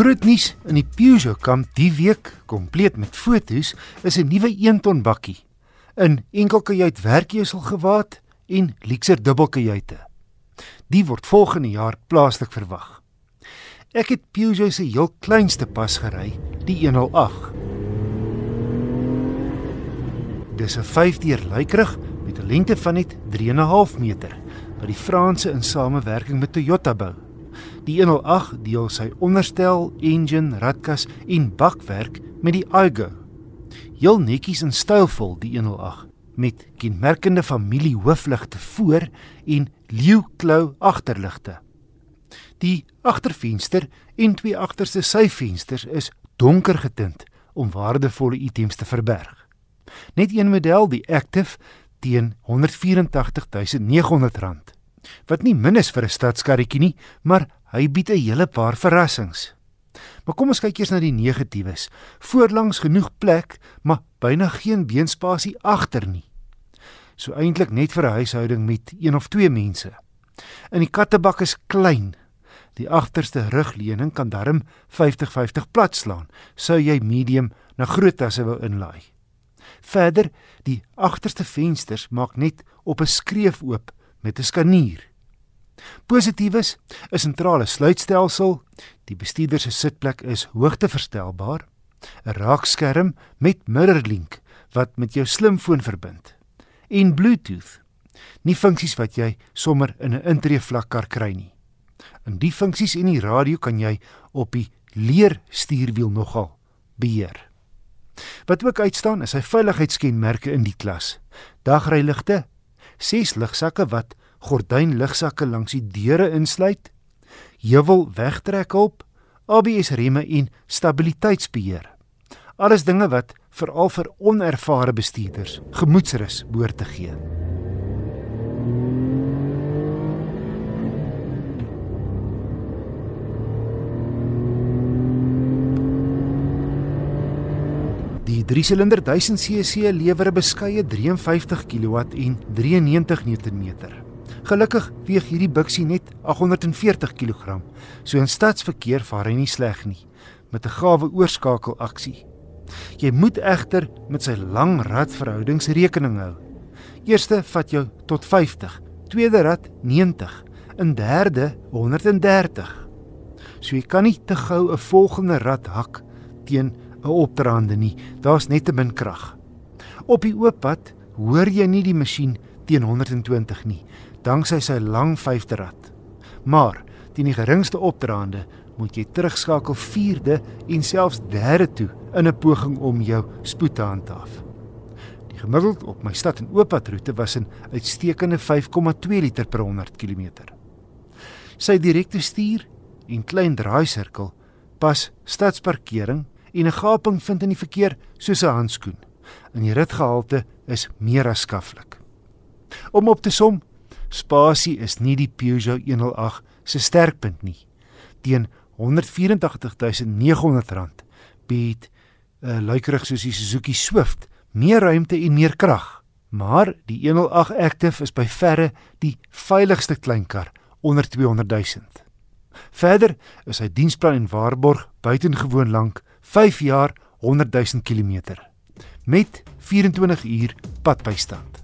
Groot nuus in die Peugeot kamp die week, kompleet met fotos, is 'n nuwe 1 ton bakkie in enkelkajuit werkjesel gewaad en Lexer dubbelkajuite. Die word volgende jaar plaaslik verwag. Ek het Peugeot se heel kleinste pas gery, die 108. Dis 'n 5-deur luikrig met 'n lengte van net 3.5 meter wat die Franse in samewerking met Toyota bou. Die 108 deel sy onderstel, engine, radkas en bakwerk met die Aygo. Heel netjies en stylvol die 108 met kenmerkende familie hoofligte voor en leeuklou agterligte. Die agtervenster en twee agterste syvensters is donker getint om waardevolle items te verberg. Net een model, die Active, teen R184900 wat nie min is vir 'n stadskarretjie nie, maar hy bied 'n hele paar verrassings. Maar kom ons kyk eers na die negatiewes. Voorlangs genoeg plek, maar byna geen beenspasie agter nie. So eintlik net vir 'n huishouding met een of twee mense. In die kattebak is klein. Die agterste rugleuning kan darm 50-50 plat slaan, sou jy medium na groot tasse wou inlaai. Verder, die agterste vensters maak net op 'n skreef oop met 'n skanier. Positiefs is 'n sentrale sluitstelsel, die bestuurder se sitplek is hoogteverstelbaar, 'n raakskerm met mirrorlink wat met jou slimfoon verbind en Bluetooth. Nie funksies wat jy sommer in 'n intree vlakkar kry nie. In die funksies en die radio kan jy op die leer stuurwiel nogal beheer. Wat ook uitstaan is sy veiligheidskenmerke in die klas. Dagryligte, ses ligsakke wat gordynligsakke langs die deure insluit, heuwel wegtrekhulp, ABS remme en stabiliteitsbeheer. Alles dinge wat veral vir onervare bestuurders gemoedsrus behoort te gee. Die 3-silinder 1000cc lewer 'n beskeie 53 kW en 93 Nm. Gelukkig weeg hierdie buksie net 840 kg. So in stadsverkeer vaar hy nie sleg nie met 'n gawe oorskakelaksie. Jy moet egter met sy lang radverhoudings rekening hou. Eerste vat jou tot 50, tweede rad 90, 'n derde 130. So jy kan nie te gou 'n volgende rad hak teen 'n opdraande nie. Daar's net te min krag. Op die oop pad hoor jy nie die masjien teen 120 nie, danksy sy lang vyfde rad. Maar teen die geringste opdraande moet jy terugskakel vierde en selfs derde toe in 'n poging om jou spoed te handhaaf. Die gemiddeld op my stad en ooppadroete was 'n uitstekende 5,2 liter per 100 km. Sy direkte stuur en klein draaisirkel pas stadsparkering en 'n gaping vind in die verkeer soos 'n handskoen. In die ritgehalte is meer as skaflik. Om op te som, spasie is nie die Peugeot 108 se sterkpunt nie. Teen R184900 bied 'n uh, luikerig soos die Suzuki Swift meer ruimte en meer krag. Maar die 108 Active is by verre die veiligste kleinkar onder 200 000. Verder is sy diensplan en waarborg buitengewoon lank 5 jaar 100 000 km met 24 uur padbystand.